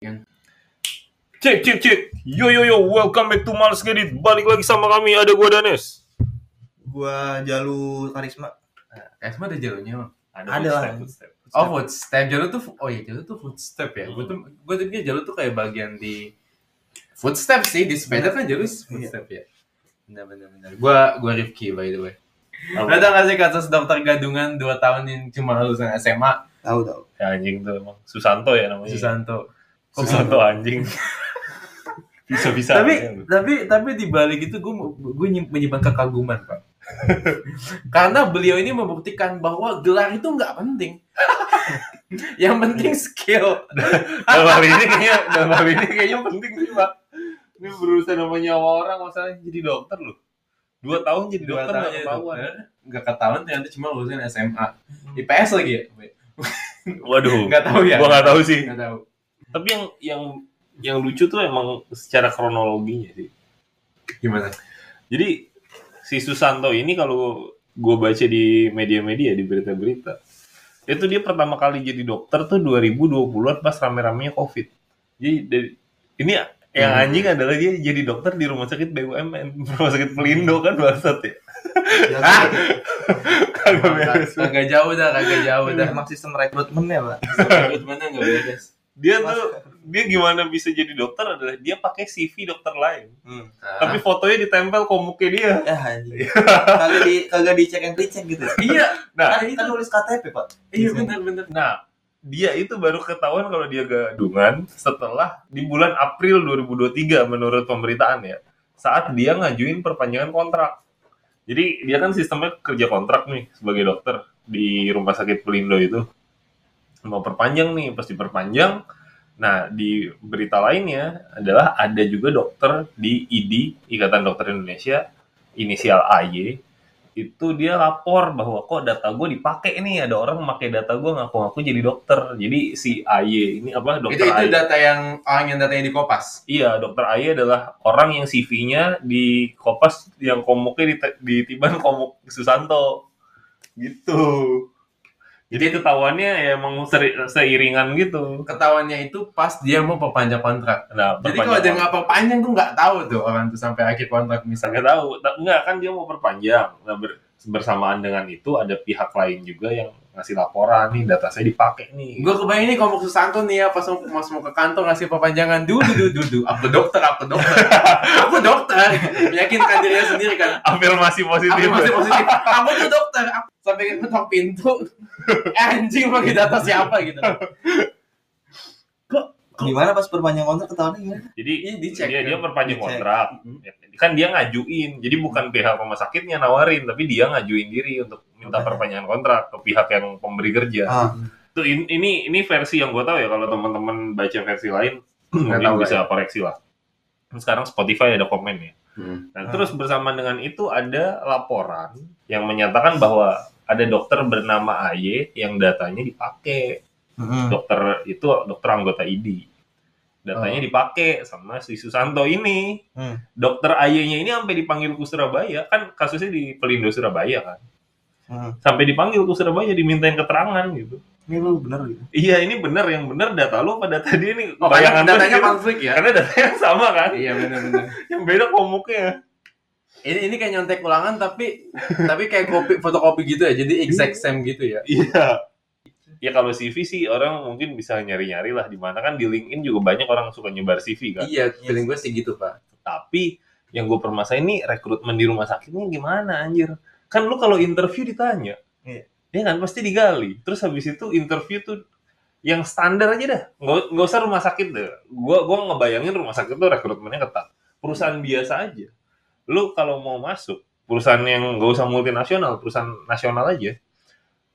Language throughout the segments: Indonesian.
Cek cek cek. Yo yo yo, welcome back to Males Ngedit. Balik lagi sama kami ada gua Danes. Gua Jalu Karisma. Esma ada jalurnya bang? Ada lah. footstep, footstep. Oh footstep, jalur tuh, oh iya jalur tuh footstep ya. Gue tuh, gue tuh pikir jalur tuh kayak bagian di footstep sih di sepeda kan jalur footstep ya. Benar benar benar. Gua gua Rifki by the way. Ada nggak sih kasus daftar gadungan 2 tahun yang cuma lulusan SMA? Tahu tahu. Ya, anjing tuh emang. Susanto ya namanya. Susanto. Kok Susanto anjing. bisa bisa. tapi tapi tapi di balik itu gue gue menyimpan kekaguman pak karena beliau ini membuktikan bahwa gelar itu nggak penting yang penting skill dalam hal ini kayaknya dalam hal ini kayaknya penting sih pak. Ini berurusan sama nyawa orang masalah jadi dokter loh. Dua tahun jadi Dua dokter nggak ketahuan. nggak ketahuan ternyata cuma lulusan SMA IPS lagi ya Waduh. nggak tahu ya Gua nggak tahu sih. nggak tahu Tapi yang yang yang lucu tuh emang secara kronologinya sih. gimana Jadi si Susanto ini kalau gue baca di media-media di berita-berita itu dia pertama kali jadi dokter tuh 2020-an pas rame-ramenya COVID. Jadi dari, ini yang Hmm. anjing adalah dia jadi dokter di rumah sakit BUMN, rumah sakit Pelindo kan bangsat ya. Ah! Kagak beres. kagak jauh dah kagak jauh dah Emang sistem rekrutmennya pak. mana nggak beres Dia tuh dia gimana bisa jadi dokter adalah dia pakai CV dokter lain. Hmm. Tapi fotonya ditempel komuknya dia. Ya anjing. Kagak di kagak dicek and dicek gitu. iya Nah, Kan kan nulis KTP pak. iya benar benar Nah, dia itu baru ketahuan kalau dia gadungan setelah di bulan April 2023 menurut pemberitaan ya. Saat dia ngajuin perpanjangan kontrak. Jadi dia kan sistemnya kerja kontrak nih sebagai dokter di rumah sakit Pelindo itu. Mau perpanjang nih, pas diperpanjang. Nah, di berita lainnya adalah ada juga dokter di ID, Ikatan Dokter Indonesia, inisial AY, itu dia lapor bahwa kok data gue dipakai nih ada orang memakai data gue ngaku-ngaku jadi dokter. Jadi si AY ini apa itu dokter itu AY data yang orang yang datanya di kopas iya dokter AY adalah orang yang CV-nya di kopas yang komuknya di, ditiban komuk Susanto. Gitu jadi ketahuannya ya emang seri- seiringan gitu ketahuannya itu pas dia mau perpanjang kontrak. nah Jadi kalau dia nggak perpanjang tuh nggak tahu tuh orang tuh sampai akhir kontrak misalnya. nggak tahu Ta- nggak kan dia mau perpanjang nah, ber- bersamaan dengan itu ada pihak lain juga yang ngasih laporan nih data saya dipakai nih. Gue kebayang ini kalau mau ke Susanto nih ya pas mau, pas mau ke kantor ngasih perpanjangan dulu dulu dulu apa dokter apa dokter? Aku dokter? Meyakinkan dirinya sendiri kan. Afirmasi positif. Aku masih positif. Aku tuh dokter? Aku sampai ketok pintu anjing pakai data siapa? Gitu Gimana pas perpanjang kontrak ketahuannya gimana? Jadi Iya, dicek, dia, kan? dia perpanjang Dicek. kontrak. Ya, Kan dia ngajuin. Jadi bukan pihak rumah sakitnya nawarin, tapi dia ngajuin diri untuk minta perpanjangan kontrak ke pihak yang pemberi kerja. Ah. Tuh in- ini ini versi yang gue tahu ya kalau teman-teman baca versi lain mungkin tahu bisa koreksi lah. Sekarang Spotify ada komen ya. Nah, Ah. terus bersama dengan itu ada laporan yang menyatakan bahwa ada dokter bernama AY yang datanya dipakai. Hmm. Dokter itu dokter anggota ID. Datanya Oh. dipakai sama si Susanto ini. Hmm. Dokter AY-nya ini sampai dipanggil ke Surabaya, kan kasusnya di Pelindo Surabaya kan. Hmm. Sampai dipanggil ke Surabaya dimintain keterangan gitu. Ini lu bener gitu. Iya, ini bener yang bener data lu apa data dia nih? oh Bayangan datanya gitu. konflik ya karena datanya sama kan. iya benar-benar Yang beda komuknya. ini ini kayak nyontek ulangan tapi tapi kayak kopi fotokopi gitu ya jadi exact same gitu ya Iya. Ya kalau CV sih orang mungkin bisa nyari-nyari lah di mana kan di LinkedIn juga banyak orang suka nyebar CV kan. iya feeling gue sih gitu pak Tapi yang gue permasalahin ini rekrutmen di rumah sakitnya gimana anjir? Kan lu kalau interview ditanya. Iya. Ya kan pasti digali. Terus habis itu interview tuh yang standar aja dah. Nggak, nggak usah rumah sakit deh. Gua gua ngebayangin rumah sakit tuh rekrutmennya ketat. Perusahaan biasa aja. Lu kalau mau masuk perusahaan yang nggak usah multinasional, perusahaan nasional aja.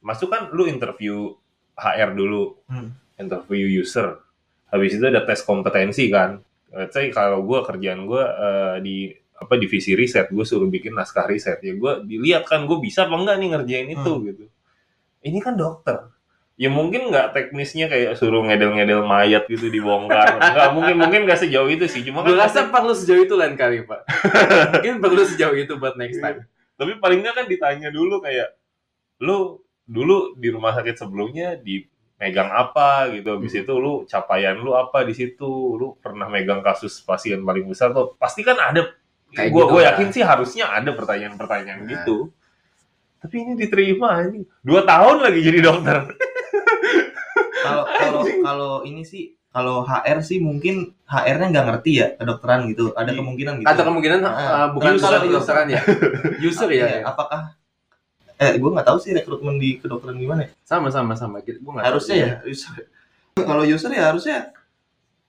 Masuk kan lu interview HR dulu, Hmm. interview user. Habis itu ada tes kompetensi kan. Let's say kalau gue kerjaan gue di apa divisi riset, gue suruh bikin naskah riset ya gue dilihat kan gue bisa apa enggak nih ngerjain itu gitu. Ini kan dokter. Ya mungkin nggak teknisnya kayak suruh ngedel-ngedel mayat gitu dibongkar. Nggak mungkin mungkin nggak sejauh itu sih. Cuma gue kan rasa perlu sejauh itu lain kali pak mungkin perlu sejauh itu buat next time tapi paling nggak kan ditanya dulu kayak lu dulu di rumah sakit sebelumnya di megang apa gitu habis itu lu capaian lu apa di situ lu pernah megang kasus pasien paling besar tuh pasti kan ada Kayak gue gitu gue lah. yakin sih harusnya ada pertanyaan-pertanyaan Nah. gitu tapi ini diterima anjing dua tahun lagi jadi dokter Kalau kalau kalau ini sih kalau HR sih mungkin HR-nya nggak ngerti ya kedokteran gitu. Ada kemungkinan gitu. Atau kemungkinan uh, bukan User, bukan user. kedokteran ya. User ya. Ya. Apakah eh gue nggak tahu sih rekrutmen di kedokteran gimana ya. Sama sama sama. Gitu. Gua nggak Harusnya ya user. Kalau user ya harusnya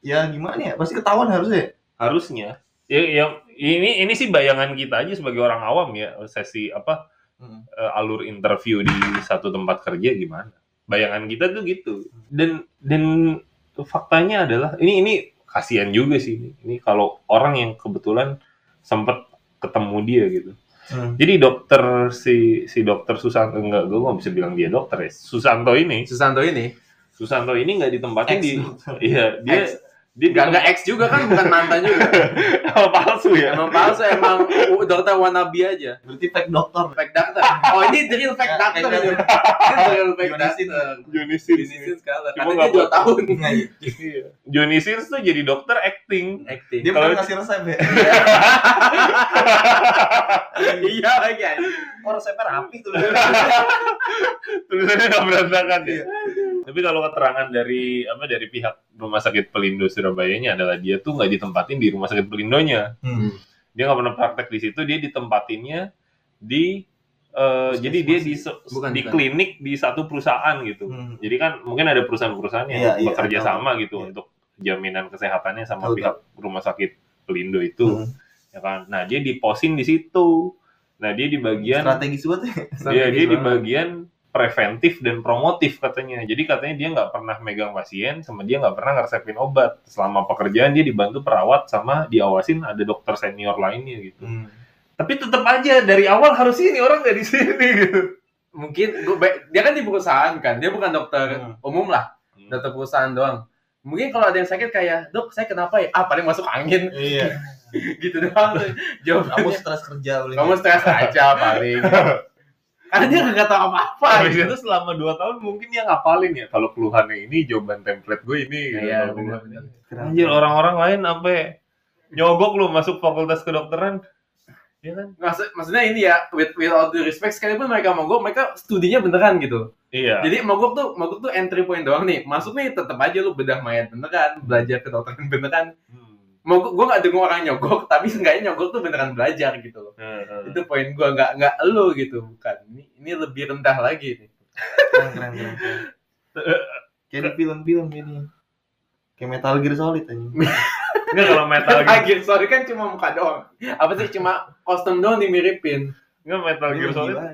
ya gimana ya? Pasti ketahuan harusnya. harusnya ya, ya ini ini sih bayangan kita aja sebagai orang awam ya sesi apa Hmm. eh, alur interview di satu tempat kerja gimana bayangan kita tuh gitu dan dan faktanya adalah ini ini kasihan juga sih ini ini kalau orang yang kebetulan sempat ketemu dia gitu Hmm. jadi dokter si si dokter Susanto enggak gue nggak bisa bilang dia dokter ya Susanto ini Susanto ini Susanto ini nggak ditempatin di iya dia. Dia Enggak enggak ex juga kan bukan mantan juga. Oh, palsu ya Emang palsu emang dokter wannabe aja. Berarti fake dokter. Fake doctor. Oh ini the real fake Ya, kayak ini. real fake Yonisin. doctor. Junisin Yonisin sekali. Nggak dua buat- tahun Iya. Johnny Sins tuh jadi dokter acting. acting. Dia bukan ngasih resep ya. Iya lagi anjing. Oh resepnya rapi tuh. Tulisannya nggak berantakan ya. Iya. Tapi kalau keterangan dari apa dari pihak Rumah Sakit Pelindo Surabaya-nya adalah dia tuh nggak ditempatin di Rumah Sakit Pelindonya. Hmm. Dia nggak pernah praktek di situ. Dia ditempatinnya di eh, jadi dia di Bukan, di bukan. klinik di satu perusahaan gitu. Hmm. Jadi kan mungkin ada perusahaan-perusahaan yang Iya, iya, bekerja tahu. sama gitu Iya. untuk jaminan kesehatannya sama Tahu, pihak Rumah Sakit Pelindo itu. Hmm. ya kan nah dia diposin di situ nah dia di bagian Strategis banget ya. dia Strategis dia di bagian preventif dan promotif katanya jadi katanya dia nggak pernah megang pasien sama dia nggak pernah ngeresepin obat selama pekerjaan dia dibantu perawat sama diawasin ada dokter senior lainnya gitu Hmm. tapi tetap aja dari awal harus ini orang nggak di sini gitu Mungkin gua, dia kan di perusahaan kan. Dia bukan dokter Hmm. umum lah. Dokter perusahaan doang. Mungkin kalau ada yang sakit kayak, "Dok, saya kenapa ya?" Ah, paling masuk angin Iya. gitu doang. tuh. Kamu Jawabannya stres kerja paling. kamu stres aja paling. Karena dia nggak tahu apa-apa. Habis gitu. itu selama 2 tahun mungkin dia ngapalin ya kalau keluhannya ini jawaban template gue ini gitu. Iya, keluhan- Anjir orang-orang lain sampai nyogok lu masuk fakultas kedokteran. Ya kan? Maksud, maksudnya ini ya, with, with all due respect, sekalipun mereka mogok, mereka studinya beneran gitu. Iya. Jadi mogok tuh, mogok tuh entry point doang nih. Masuk nih tetap aja lu bedah mayat beneran, belajar kedokteran beneran. Hmm. Mogok, gue gak dengar orang nyogok, tapi seenggaknya nyogok tuh beneran belajar gitu loh. Heeh. Itu poin gue, nggak nggak lu gitu, bukan. Ini, lebih rendah lagi nih. Keren, keren, keren. keren. Kayak di film-film ini. Kayak Metal Gear Solid aja. Enggak kalau Metal Gear, Akhir, sorry kan cuma muka doang. Apa sih, cuma kostum doang dimiripin. enggak Metal Gear Gila, Solid. gila.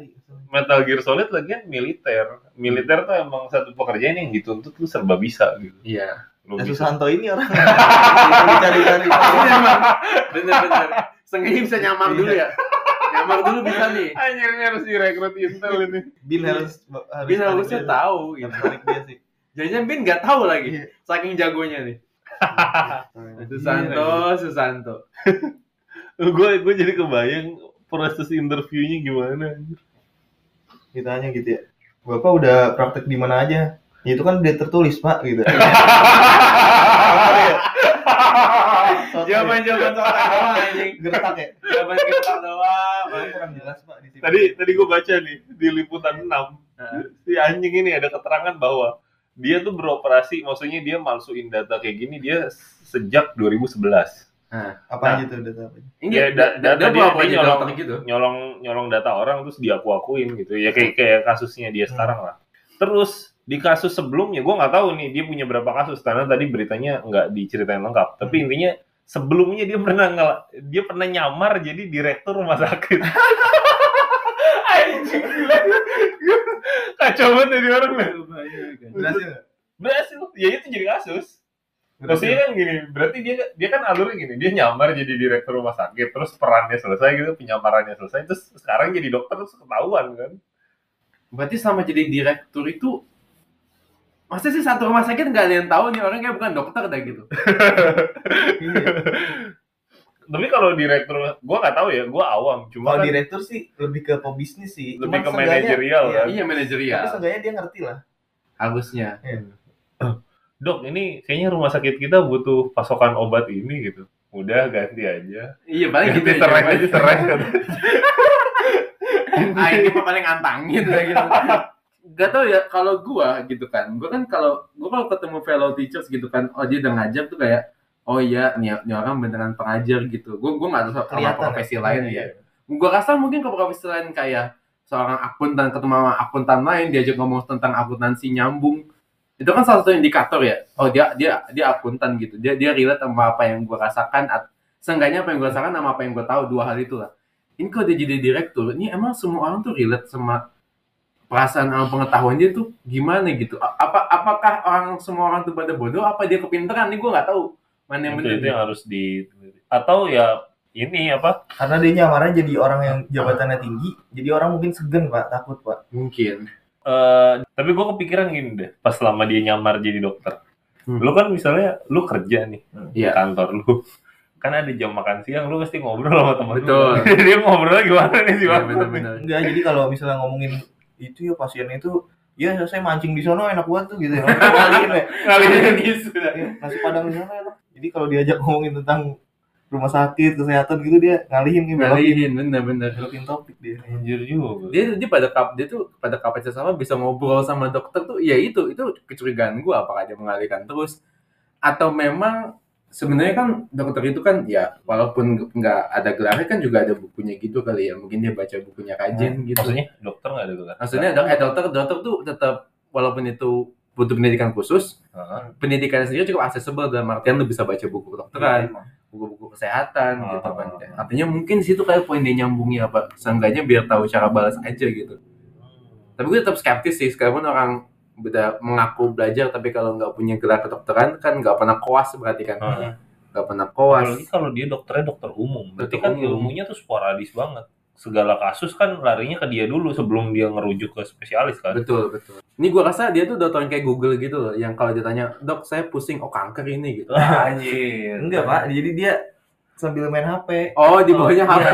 Metal Gear Solid lagian militer. Militer tuh emang satu pekerjaan yang dituntut lu serba bisa gitu. Iya. Lu bisa. Susanto ini orang dicari-cari. Bener-bener. Sengaja bisa nyamar dulu ya. Nyamar dulu bisa nih. Anjir ini harus direkrut Intel ini. Bin harus harus Bin harusnya dia. tahu gitu. Tarik dia sih. Jangan Bin nggak tahu lagi. Iya. Saking jagonya nih. Iya. Susanto, Susanto. gue gue jadi kebayang proses interviewnya gimana. anjir. Ditanya gitu ya. Bapak udah praktek di mana aja? Ya, itu kan udah tertulis, Pak, gitu. Jawaban-jawaban soal doang anjing. Gertak ya? Jawaban kita doang. Kurang jelas, Pak, di sini. Tadi tadi gue baca nih di liputan 6 Heeh. si anjing ini ada keterangan bahwa dia tuh beroperasi, maksudnya dia malsuin data kayak gini dia sejak 2011. apa Nah. aja tuh data apa? Ini Ya, da- da- data dia dia- nyolong. gitu. nyolong nyolong data orang terus diaku-akuin gitu ya kayak kayak kasusnya dia Hmm. sekarang lah terus di kasus sebelumnya gue nggak tahu nih dia punya berapa kasus karena tadi beritanya nggak diceritain lengkap tapi Hmm. intinya sebelumnya dia pernah ngel- dia pernah nyamar jadi direktur rumah sakit. Anjing, gila. kacau banget dari orang lah Berhasil berhasil. Ya itu jadi kasus. Maksudnya kan gini, berarti dia dia kan alurnya gini, dia nyamar jadi direktur rumah sakit, terus perannya selesai gitu, penyamarannya selesai, terus sekarang jadi dokter terus ketahuan kan. Berarti sama jadi direktur itu Masa sih satu rumah sakit nggak ada yang tahu nih orang kayak bukan dokter dah gitu. Tapi kalau direktur, gua nggak tahu ya, gua awam, cuma Kalau kan direktur sih lebih ke pebisnis sih. Lebih Cuman ke manajerial, iya. kan? Iya Tapi manajerial. seenggaknya dia ngerti lah. harusnya Dok, ini kayaknya rumah sakit kita butuh pasokan obat ini gitu. Udah ganti aja. iya paling gitu Ganti ya, serai aja serai. ah ini paling antangin lah gitu gak tau ya kalau gua gitu kan. Gua kan kalau gua kalau ketemu fellow teachers gitu kan oh dia udah ngajar tuh kayak oh iya nih, nih orang beneran pengajar gitu. Gua gua nggak tahu sama Kelihatan profesi ya? lain ya. Gua rasa mungkin ke profesi lain kayak seorang akuntan ketemu sama akuntan lain diajak ngomong tentang akuntansi nyambung. Itu kan salah satu indikator ya. Oh dia dia dia akuntan gitu. Dia dia relate sama apa yang gua rasakan at, seenggaknya apa yang gua rasakan sama apa yang gua tahu dua hal itu lah ini kalau dia jadi direktur ini emang semua orang tuh relate sama perasaan sama pengetahuan dia tuh gimana gitu apa apakah orang semua orang tuh pada bodoh apa dia kepintaran ini gua nggak tahu mana yang itu, benar itu yang harus di atau ya ini apa? Karena dia nyamarnya jadi orang yang jabatannya tinggi, jadi orang mungkin segan pak, takut pak. eh mungkin tapi gue kepikiran gini deh, pas selama dia nyamar jadi dokter. Hmm. Lu kan misalnya lu kerja nih di Iya. kantor lu. Kan ada jam makan siang, lu pasti ngobrol sama temen Betul. lu. dia ngobrol gimana nih sih, Iya, Bang? benar-benar Enggak, jadi kalau misalnya ngomongin itu ya pasien itu, ya saya mancing di sono enak banget tuh gitu ya. Ngalihin ya. Ngalihin. Iya, Nasi padang di sana enak. Jadi kalau diajak ngomongin tentang rumah sakit, kesehatan gitu dia ngalihin gitu. Ngalihin benar-benar belokin topik dia. Anjir juga. dia dia pada kap dia tuh pada kapasitas sama bisa ngobrol sama dokter tuh ya itu itu kecurigaan gua apakah dia mengalihkan terus atau memang sebenarnya kan dokter itu kan ya walaupun nggak ada gelarnya kan juga ada bukunya gitu kali ya. Mungkin dia baca bukunya kajian gitu. Maksudnya dokter nggak ada gelar? maksudnya dok eh, dokter dokter tuh tetap walaupun itu butuh pendidikan khusus Heeh. pendidikan sendiri cukup accessible dalam artian lu bisa baca buku kedokteran buku-buku kesehatan Ah, gitu kan. artinya mungkin situ kayak poin dia nyambungnya apa seenggaknya biar tahu cara balas aja gitu. Tapi gue tetap skeptis sih sekalipun orang udah mengaku belajar tapi kalau nggak punya gelar kedokteran kan nggak pernah koas berarti kan Heeh. nggak pernah koas Apalagi kalau dia dokternya dokter umum, berarti Dokter kan umum. ilmunya tuh sporadis banget. Segala kasus kan larinya ke dia dulu sebelum dia ngerujuk ke spesialis kan. betul betul ini gue rasa dia tuh dokter yang kayak Google gitu loh yang kalau ditanya dok saya pusing oh kanker ini gitu Anjir. Enggak pak, jadi dia sambil main HP. oh di bawahnya HP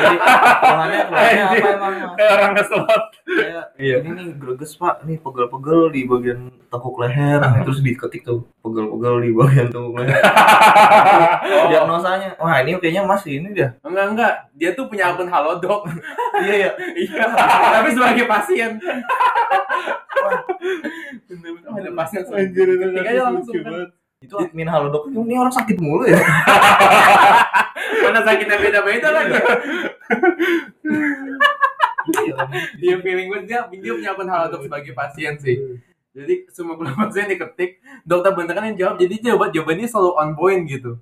Jadi keluhannya keluhannya apa emang? Kayak orang keselot. Iya. ini nih greges pak, nih pegel-pegel di bagian tekuk leher, terus diketik tuh pegel-pegel di bagian tekuk leher. Diagnosanya, wah ini kayaknya mas ini dah. enggak enggak dia tuh punya akun halodoc Iya ya. iya tapi sebagai pasien oh, ada pasien Anjir langsung. Itu admin halodoc, ini orang sakit mulu ya. mana sakitnya beda-beda lagi Iya. dia feeling gue dia dia punya akun halodoc sebagai pasien sih jadi semua pasien diketik dokter beneran yang jawab jadi jawab jawabannya selalu on point gitu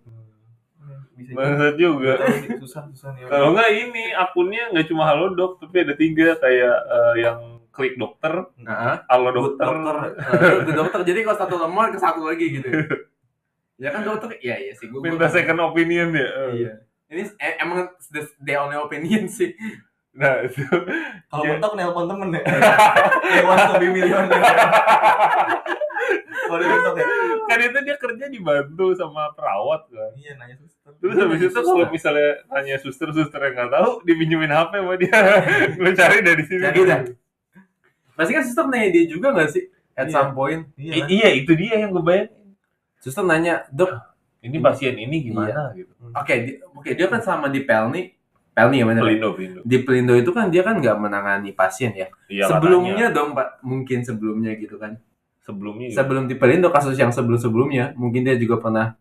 Bisa Bangsat juga. susah susah nih. Kalau nggak ini akunnya nggak cuma halo dok, tapi ada tiga kayak eh, yang klik dokter, nah halo dokter, dokter. ke dokter jadi kalau satu lemah ke satu lagi gitu ya kan dokter iya iya sih gue minta second opinion ya. Eh. iya ini e- emang the, the only opinion sih Nah itu. Kalau Iya. mentok nelpon temen ya. Yang wants to be millionaire. Kalau mentok ya. kan itu dia kerja dibantu sama perawat kan. Iya nanya suster. Terus habis itu kalau misalnya tanya suster suster yang nggak tahu, dipinjemin HP sama dia. Gue cari dari sini. Cari dah. Pasti kan suster nanya dia juga gak sih at Iya. some point Iya. I- iya itu dia yang gue bayangin. suster nanya dok Ini pasien ini gimana gitu. oke di- oke dia kan sama di Pelni Pelni ya bener ya? Pelindo, Pelindo. di Pelindo itu kan dia kan nggak menangani pasien ya Iya, sebelumnya dong pak mungkin sebelumnya gitu kan katanya. sebelumnya gitu. sebelum di Pelindo kasus yang sebelum sebelumnya mungkin dia juga pernah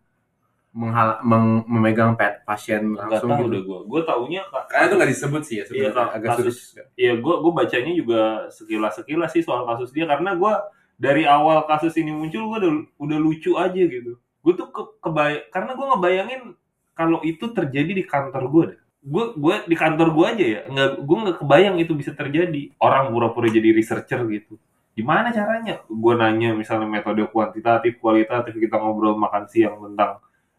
menghal meng- memegang pa- pasien langsung tahu gitu deh gue. Gue taunya karena itu nggak disebut sih ya Iya, sebenarnya Kak, agak kasus- sulit Iya, gue gue bacanya juga sekilas sekilas sih soal kasus dia karena gue dari awal kasus ini muncul gue udah udah lucu aja gitu. Gue tuh ke, kebay karena gue ngebayangin kalau itu terjadi di kantor gue deh. Gue gue di kantor gue aja ya, nggak gue nggak kebayang itu bisa terjadi. Orang pura-pura jadi researcher gitu. Gimana caranya? Gue nanya misalnya metode kuantitatif, kualitatif, kita ngobrol makan siang tentang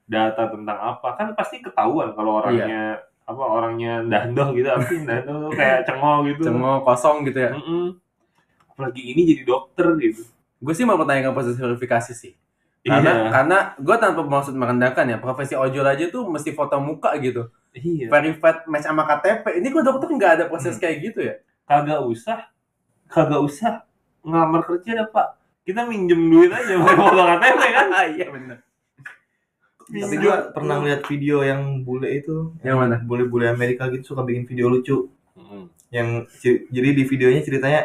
data tentang apa, kan pasti ketahuan kalau orangnya apa orangnya ndandoh gitu, apa tuh kayak cengol gitu. cengok kosong gitu ya Mm-mm. Apalagi ini jadi dokter gitu. gue sih mau pertanyakan proses verifikasi sih karena Iya. karena gue tanpa maksud merendahkan ya profesi ojol aja tuh mesti foto muka gitu Iya. verified match sama KTP ini kok dokter nggak ada proses Hmm. kayak gitu ya Kagak usah. Kagak usah. ngelamar kerja ya pak kita minjem duit aja pakai foto KTP kan iya benar Tapi gua pernah lihat video yang bule itu, yang mana bule-bule Amerika gitu suka bikin video lucu. Mm. Yang jadi di videonya ceritanya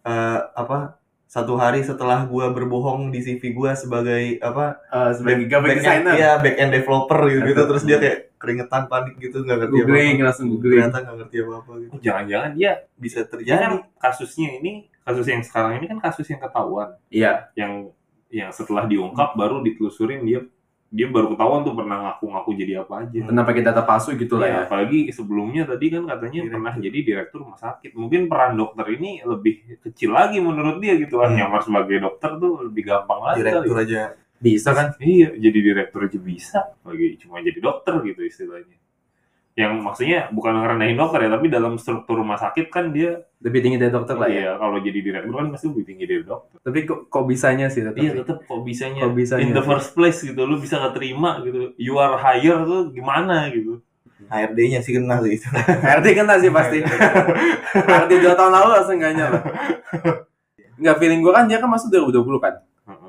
eh, apa? Satu hari setelah gua berbohong di CV gua sebagai apa? Eh, sebagai graphic back-end- designer Iya, back end developer gitu, gitu. Terus dia kayak keringetan panik gitu nggak ngerti googling apa-apa. langsung googling Ternyata nggak ngerti apa-apa gitu. jangan-jangan dia Bisa dia kan terjadi. kasusnya ini kasus yang sekarang ini kan kasus yang ketahuan iya yang yang setelah diungkap baru ditelusurin dia dia baru ketahuan tuh pernah ngaku-ngaku jadi apa aja pernah pakai data palsu gitu lah Ya, ya apalagi sebelumnya tadi kan katanya Direktur. pernah jadi direktur rumah sakit. Mungkin peran dokter ini lebih kecil lagi menurut dia gitu kan. Hmm. Nyamar sebagai dokter tuh lebih gampang lagi Direktur kali. aja. bisa kan Iya, jadi direktur aja bisa. Lagi cuma jadi dokter gitu istilahnya. Yang maksudnya bukan ngerendahin dokter ya, tapi dalam struktur rumah sakit kan dia lebih tinggi dari dokter lah ya iya, kalau jadi direktur kan pasti lebih tinggi dari dokter. tapi kok, kok bisanya sih tetap Iya, tetap kok bisanya, Kok bisanya in the sih? first place gitu. Lu bisa keterima gitu. You are hire tuh gimana gitu. HRD-nya sih kena sih itu. RT kena sih pasti RT dua tahun lalu langsung gak nyala Nggak feeling gue kan dia kan masuk 2020 kan.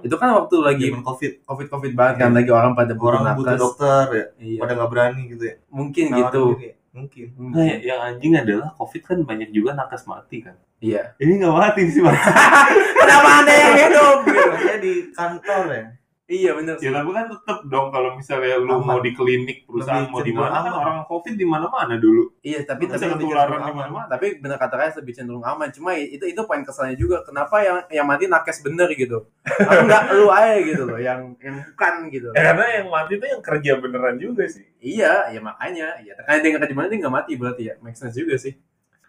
Itu kan waktu lagi Zaman Covid. covid covid banget kan lagi orang pada Orang butuh nakes dokter ya, iya. pada nggak berani gitu ya. mungkin Nawarin gitu ya. Mungkin. Nah, ya- yang anjing adalah COVID kan banyak juga nakes mati kan. iya Ini nggak mati sih, Mas. kenapa ada yang hidup gitu Dia di kantor ya. Iya bener sih. ya tapi kan tetep dong kalau misalnya lu Aman. mau di klinik perusahaan Lebih mau di mana kan orang COVID di mana-mana dulu. iya tapi Bisa tapi ketularan di mana-mana. tapi bener kata Raya lebih cenderung aman. Cuma itu itu poin kesalnya juga. Kenapa yang yang mati nakes bener gitu? Aku nggak lu aja gitu loh yang yang bukan gitu. Ya, karena yang mati itu yang kerja beneran juga sih. iya ya makanya. Ya karena dia nggak kerja mana dia nggak mati berarti ya. Make sense juga sih.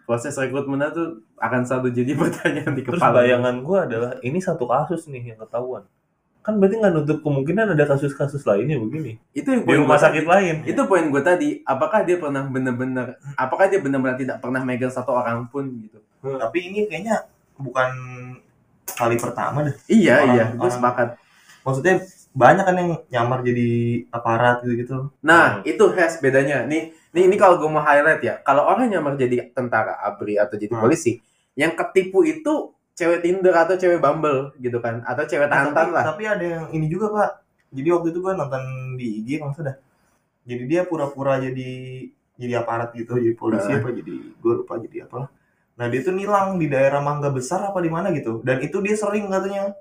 Proses rekrutmennya tuh akan selalu jadi pertanyaan di Terus kepala. bayangan gua adalah ini satu kasus nih yang ketahuan. Kan berarti nggak nutup kemungkinan ada kasus-kasus lainnya begini itu yang di rumah sakit lain. itu poin gue tadi apakah dia pernah bener-bener apakah dia benar-benar tidak pernah megang satu orang pun gitu Tapi ini kayaknya bukan kali pertama deh. iya Orang- iya gue sepakat Maksudnya banyak kan yang nyamar jadi aparat gitu-gitu. nah Hmm. itu has bedanya nih nih ini kalau gue mau highlight ya kalau orang nyamar jadi tentara abri atau jadi Hmm. polisi yang ketipu itu cewek Tinder atau cewek Bumble gitu kan atau cewek Nah, tantan tapi, lah tapi ada yang ini juga pak. Jadi waktu itu gua nonton di IG sudah. Jadi dia pura-pura jadi jadi aparat gitu, jadi polisi Nah. apa jadi gue lupa jadi apa. Nah dia tuh nilang di daerah Mangga Besar apa di mana gitu. Dan itu dia sering katanya.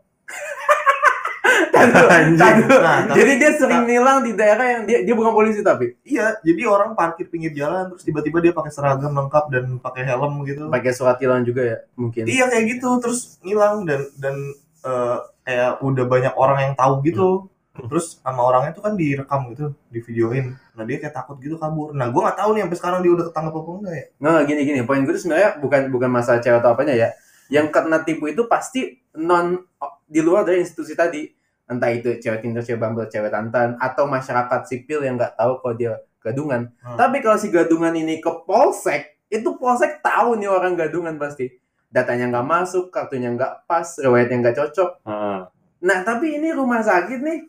Tadu, tadu. Nah, tapi- jadi dia sering nilang di daerah yang dia dia bukan polisi tapi Iya, jadi orang parkir pinggir jalan terus tiba-tiba dia pakai seragam lengkap dan pakai helm gitu. pakai surat tilang juga ya mungkin Iya kayak gitu terus ngilang dan dan eh, kayak udah banyak orang yang tahu gitu. Terus sama orangnya tuh kan direkam gitu, di videoin. Nah dia kayak takut gitu kabur. Nah gue nggak tahu nih sampai sekarang dia udah ketangkep apa enggak ya. Nggak, gini gini. Poin gue tuh sebenarnya bukan bukan masalah cewek atau apanya ya. Yang kena tipu itu pasti non di luar dari institusi tadi. Entah itu cewek Tinder, cewek Bumble, cewek Tantan, atau masyarakat sipil yang nggak tahu kalau dia gadungan. Hmm. Tapi kalau si gadungan ini ke polsek, itu polsek tahu nih orang gadungan pasti. Datanya nggak masuk, kartunya nggak pas, riwayatnya nggak cocok. Heeh. Nah, tapi ini rumah sakit nih.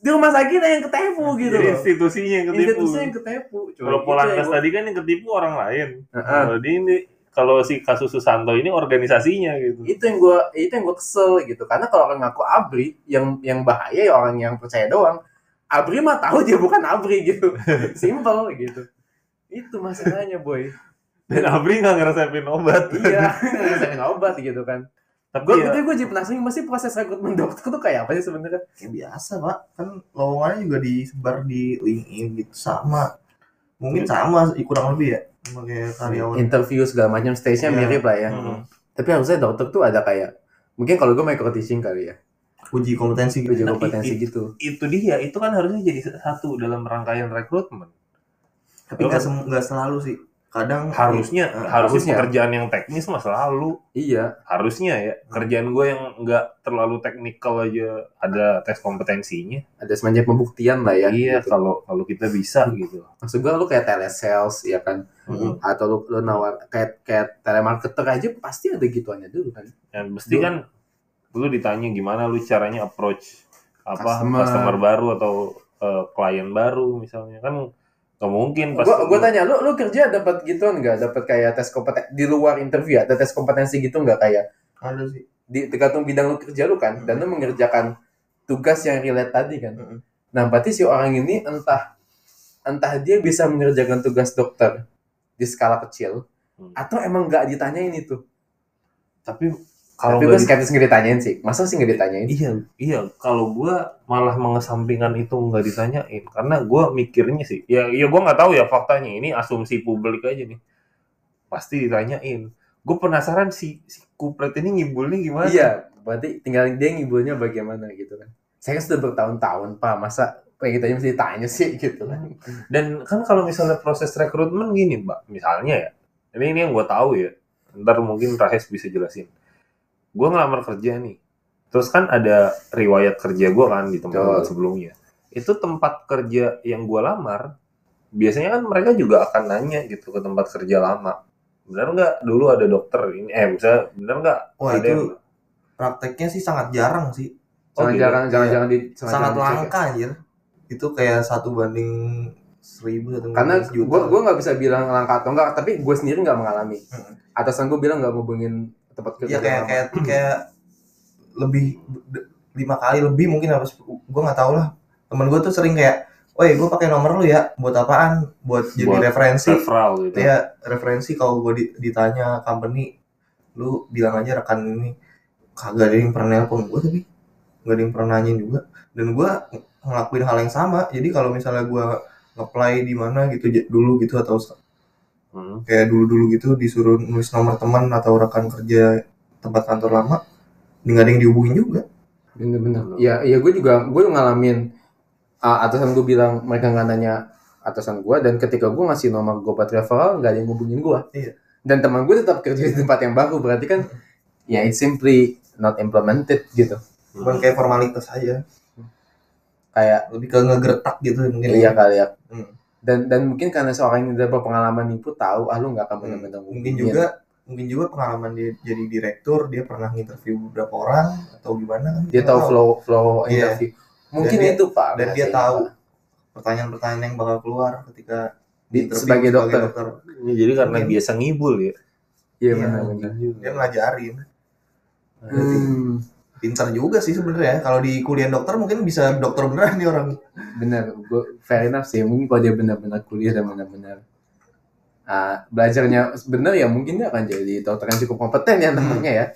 Di rumah sakit ada yang ketipu gitu Jadi loh. institusinya yang ketipu. Institusi yang ketipu. Kalau Itu Polandas yang gua- tadi kan yang ketipu orang lain. Heeh. Kalau di ini kalau si kasus Susanto ini organisasinya gitu. itu yang gue itu yang gue kesel gitu. Karena kalau orang ngaku abri yang yang bahaya ya orang yang percaya doang. Abri mah tahu dia bukan abri gitu. Simple gitu. Itu masalahnya boy. Dan Abri nggak ngerasain obat. iya ngerasain obat gitu kan. Tapi gue ya, gitu gue jadi penasaran masih proses rekrutmen dokter tuh kayak apa sih sebenarnya? Kayak biasa pak, kan lowongannya juga disebar di LinkedIn gitu. Sama. Mungkin sama kurang lebih ya, sebagai karyawan. interview segala macam stage nya Iya. mirip lah ya Hmm. tapi harusnya dokter tuh ada kayak mungkin kalau gue micro teaching kali ya Uji kompetensi uji gitu. kompetensi i- gitu itu dia, itu kan harusnya jadi satu dalam rangkaian rekrutmen. Tapi nggak selalu sih. Kadang Harusnya, Eh, harusnya pekerjaan yang teknis mah selalu. iya Harusnya ya, kerjaan gue yang nggak terlalu teknikal aja ada tes kompetensinya. ada semacam pembuktian lah ya iya, gitu. kalau kalau kita bisa gitu. maksud gue lu kayak telesales ya kan Mm. atau lu, lu nawar kayak kayak telemarketer aja pasti ada gituannya dulu kan Dan mesti Betul. kan lu ditanya gimana lu caranya approach apa Customer. customer, baru atau eh, klien baru misalnya kan nggak mungkin pas gua gua tanya lu lu kerja dapat gituan nggak? Dapat kayak tes kompeten di luar interview ada tes kompetensi gitu nggak kayak? Ada sih. di tergantung bidang lu kerja lu kan dan lu mengerjakan tugas yang relate tadi kan. Mm-mm. nah berarti si orang ini entah entah dia bisa mengerjakan tugas dokter di skala kecil Hmm. atau emang nggak ditanyain itu. Tapi kalau tapi gue di- skeptis nggak ditanyain sih masa sih nggak ditanyain Iya, iya. Kalau gua malah mengesampingkan itu nggak ditanyain, karena gua mikirnya sih, ya, ya gua nggak tahu ya faktanya. Ini asumsi publik aja nih. Pasti ditanyain. Gue penasaran si si kupret ini ngibulnya gimana? iya berarti tinggal dia ngiburnya bagaimana gitu kan saya kan sudah bertahun-tahun pak masa kayak gitu aja mesti ditanya sih gitu kan Dan kan kalau misalnya proses rekrutmen gini, mbak, misalnya ya, ini ini yang gue tahu ya. Ntar mungkin Rahes bisa jelasin. Gue ngelamar kerja nih, terus kan ada riwayat kerja gue kan di tempat Betul. sebelumnya. Itu tempat kerja yang gue lamar, biasanya kan mereka juga akan nanya gitu ke tempat kerja lama. Bener nggak dulu ada dokter ini? Eh, bisa bener nggak? Wah, ada itu yang- prakteknya sih sangat jarang sih Oh, jangan gitu. jangan Iya. jangan di jangan- sangat jangan dicek ya. langka anjir itu kayak satu banding seribu satu karena gue gue nggak bisa bilang langka atau enggak tapi gue sendiri nggak mengalami atasan gue bilang nggak ngubungin tempat kerja Iya kayak kayak kayak lebih lima kali lebih mungkin apa gue nggak tahu lah temen gue tuh sering kayak Woi, gue pakai nomor lu ya. Buat apaan? Buat jadi Buat referensi. referral gitu. Ya, referensi kalau gue ditanya company, lu bilang aja rekan ini kagak ada yang pernah nelpon gue tapi nggak ada yang pernah nanyain juga. Dan gue ngelakuin hal yang sama. Jadi kalau misalnya gue nge-apply di mana gitu dulu gitu atau Hmm. kayak dulu-dulu gitu disuruh nulis nomor teman atau rekan kerja tempat kantor lama, nggak ada yang dihubungin juga. bener-bener ya ya gue juga gue ngalamin uh, atasan gue bilang mereka nggak nanya atasan gue dan ketika gue ngasih nomor gue buat referral nggak ada yang ngubungin gue Iya. dan teman gue tetap kerja di tempat yang baru berarti kan ya it's simply not implemented gitu Bukan kayak formalitas aja, kayak lebih ke ngegertak gitu mungkin. iya kali ya Hmm. Dan dan mungkin karena seorang yang udah berpengalaman nipu tahu ah lu nggak akan benar-benar Hmm. mungkin juga mungkin juga pengalaman dia jadi direktur dia pernah interview beberapa orang atau gimana kan dia tahu flow flow Iya. interview mungkin dia- itu pak dan dia tahu pertanyaan-pertanyaan yang bakal keluar ketika Di- interview sebagai dokter. Ini jadi karena Mungkin. biasa ngibul ya. iya Iya, benar-benar dia ngelajarin hmm, pintar juga sih sebenarnya. Kalau di kuliah dokter mungkin bisa dokter beneran nih orang. Benar gue fair enough sih. Mungkin kalau dia benar-benar kuliah dan benar-benar ah, belajarnya benar ya mungkin dia akan jadi dokter yang cukup kompeten ya namanya ya.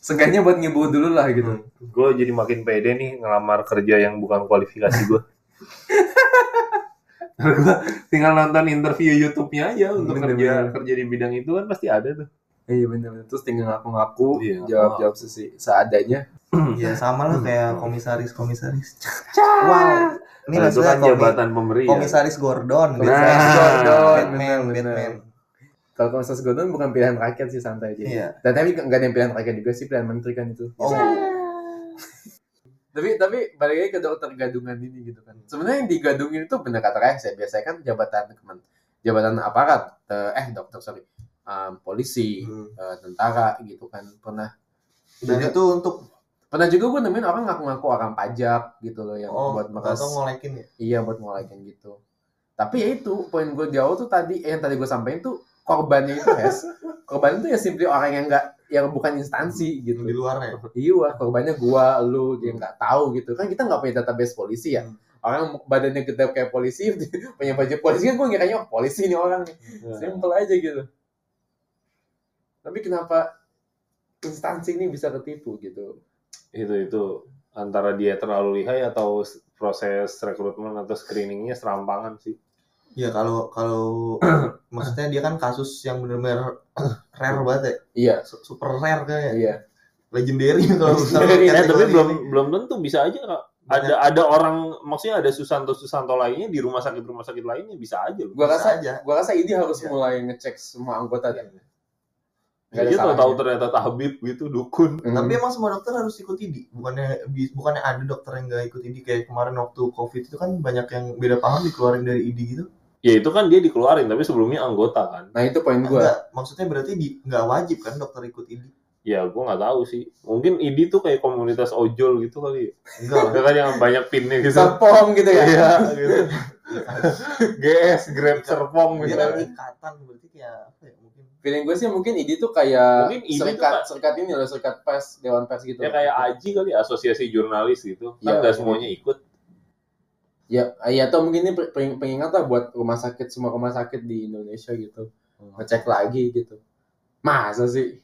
Seenggaknya buat ngibul dulu lah gitu. Gue jadi makin pede nih ngelamar kerja yang bukan kualifikasi gue. gue tinggal nonton interview YouTube-nya aja untuk Bener, kerja bener. kerja di bidang itu kan pasti ada tuh. iya benar terus tinggal ngaku-ngaku Iya, jawab-jawab sesi seadanya ya sama lah Hmm. kayak komisaris komisaris wow ini Nah, itu maksudnya kan jabatan pemberi. ya. komisaris Gordon Komisaris Batman, Gordon, Batman bener, bener. Batman. Kalau komisaris Gordon bukan pilihan rakyat sih santai aja. Iya. Dan tapi nggak ada yang pilihan rakyat juga sih pilihan menteri kan itu. Oh. Tapi tapi balik lagi ke dokter gadungan ini gitu kan. Sebenarnya yang digadungin itu benar kata kayak saya biasanya kan jabatan kemen- jabatan aparat eh, eh dokter sorry um, polisi Hmm. eh, tentara gitu kan pernah. Dan itu untuk pernah juga gue nemuin orang ngaku-ngaku orang pajak gitu loh yang oh buat meres atau ngolekin ya iya buat ngolakin gitu tapi ya itu poin gue awal tuh tadi eh, yang tadi gue sampaikan tuh korbannya itu Hes korban itu ya simply orang yang enggak yang bukan instansi gitu di luarnya Iya, korbannya gua, lu, dia nggak tahu gitu. Kan kita nggak punya database polisi ya. Hmm. Orang badannya gede kayak polisi, punya baju polisi kan gue ngiranya oh, polisi nih orang nih. Iya. Simple aja gitu. Tapi kenapa instansi ini bisa ketipu gitu? Itu itu antara dia terlalu lihai atau proses rekrutmen atau screeningnya serampangan sih. ya kalau kalau maksudnya dia kan kasus yang benar-benar rare banget ya Iya, Su- super rare kan ya iya. legendary kalau Legendary, Eh, tapi belum ini. belum tentu bisa aja Kak. Banyak. ada ada orang maksudnya ada Susanto Susanto lainnya di rumah sakit rumah sakit lainnya bisa aja loh. Gua Bisa rasa, aja. gua rasa ini harus Iya. mulai ngecek semua anggota. Nggak ada Dia tahu ternyata Tabib gitu dukun. Hmm. Tapi emang semua dokter harus ikut ID. Bukannya bukannya ada dokter yang nggak ikut ID kayak kemarin waktu COVID itu kan banyak yang beda paham dikeluarin dari ID gitu. Ya itu kan dia dikeluarin tapi sebelumnya anggota kan. Nah itu poin gua. Enggak, maksudnya berarti di nggak wajib kan dokter ikut ID. Ya gua nggak tahu sih. Mungkin ID tuh kayak komunitas ojol gitu kali. ya. Enggak kan yang banyak pinnya gitu. Serpong gitu ya. Iya gitu. GS Grab Serpong Dia kan misalnya. ikatan berarti kayak apa ya feeling gue sih mungkin ID tuh kayak Mungkin ID tuh serikat serikat ini loh serikat pers dewan pers gitu Ya loh. kayak AJI kali asosiasi jurnalis gitu. Kan Iya. nggak semuanya ikut. ya ya atau mungkin ini peng- pengingat lah buat rumah sakit semua rumah sakit di Indonesia gitu. Ngecek lagi gitu. Masa sih?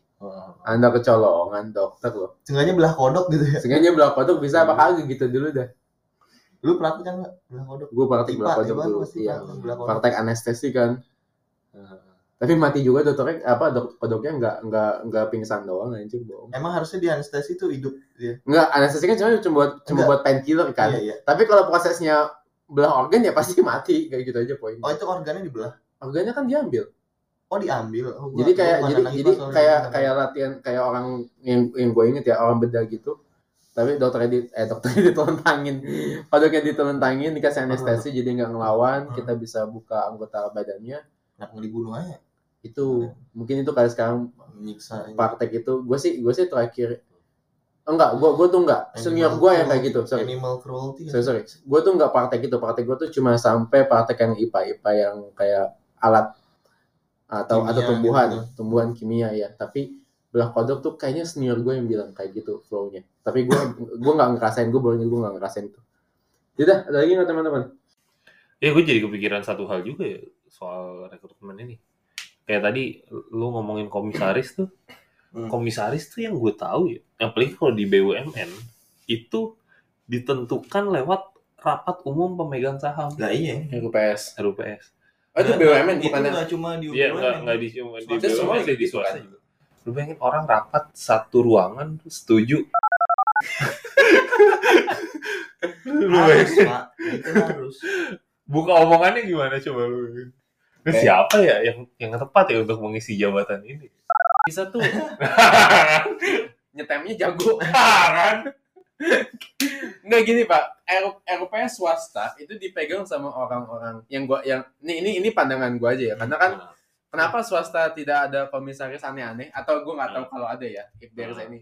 Anda kecolongan dokter loh. Sengaja belah kodok gitu ya. sengaja belah kodok bisa apa kagak gitu dulu dah. Lu praktek kan nggak? Belah kodok? gue praktek Ipa, belah kodok dulu iya. praktek anestesi kan tapi mati juga dokternya apa dok kodoknya nggak nggak nggak pingsan doang anjir bohong Emang harusnya di anestesi tuh hidup dia. nggak anestesi kan cuma cuma buat cuma Enggak. buat painkiller kan Iya, iya. tapi kalau prosesnya belah organ ya pasti mati kayak gitu aja poinnya Oh, itu organnya dibelah. organnya kan diambil Oh, diambil. Oh, gua- jadi kayak jadi jadi kayak kayak latihan kayak orang yang yang gue inget ya orang bedah gitu tapi dokternya di eh dokternya ditelentangin kodoknya ditelentangin dikasih anestesi jadi nggak ngelawan Hmm. kita bisa buka anggota badannya Kenapa nggak dibunuh aja? Itu mungkin itu kayak sekarang Menyiksa. praktek itu gue sih gue sih terakhir enggak gue gue tuh enggak senior gue yang kayak gitu sorry Animal cruelty. sorry sorry gue tuh enggak praktek itu praktek gue tuh cuma sampai praktek yang IPA IPA yang kayak alat atau Kimia atau tumbuhan gitu. tumbuhan kimia ya tapi belah kodok tuh kayaknya senior gue yang bilang kayak gitu flownya tapi gue gue nggak ngerasain gue baru gue nggak ngerasain itu Tidak, ada lagi nggak teman-teman? Ya gue jadi kepikiran satu hal juga ya soal rekrutmen ini. Kayak tadi lu ngomongin komisaris tuh. Hmm. Komisaris tuh yang gue tahu ya, yang paling kalau di BUMN itu ditentukan lewat rapat umum pemegang saham Lah iya. RUPS. RUPS. Oh, itu Nah, BUMN itu nggak cuma di Iya BUMN. nggak nggak di cuma di BUMN di swasta juga. Lu bayangin orang rapat satu ruangan setuju. Lu Harus, Pak. Itu harus. buka omongannya gimana coba lu? Lu Kayak- siapa ya yang yang tepat ya untuk mengisi jabatan ini? Bisa tuh nyetemnya jago. kan? Nggak gini pak, R- RUPS swasta itu dipegang sama orang-orang yang gua yang ini ini ini pandangan gua aja ya, karena kan kenapa swasta tidak ada komisaris aneh-aneh atau gua nggak tahu kalau ada ya, if there is Hmm. any.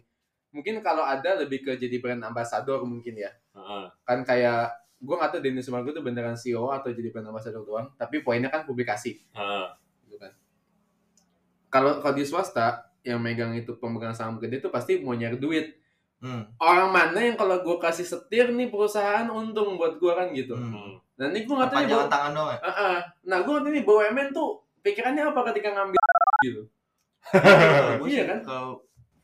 Mungkin kalau ada lebih ke jadi brand ambassador mungkin ya, kan kayak gua nggak tahu Dennis Sumargo itu beneran CEO atau jadi brand ambassador doang, tapi poinnya kan publikasi, Heeh. gitu kan. Kalau kalau di swasta yang megang itu pemegang saham gede itu pasti mau nyari duit. Hmm. Orang mana yang kalau gua kasih setir nih perusahaan untung buat gua kan gitu. Hmm. Dan ini gue nggak tahu nih, tangan doang ya? Ah, ah. Nah gue ngerti nih BUMN tuh pikirannya apa ketika ngambil gitu. Iya kan? Kalau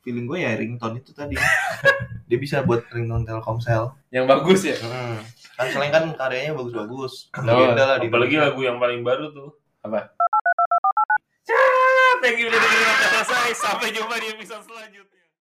feeling gue ya ringtone itu tadi. Dia bisa buat ringtone Telkomsel. Yang bagus ya. Hmm. Kan selain kan karyanya bagus-bagus. Oh, lah di apalagi Indonesia. lagu yang paling baru tuh. Apa? Thank you udah dengerin sampai selesai. Sampai jumpa di episode selanjutnya.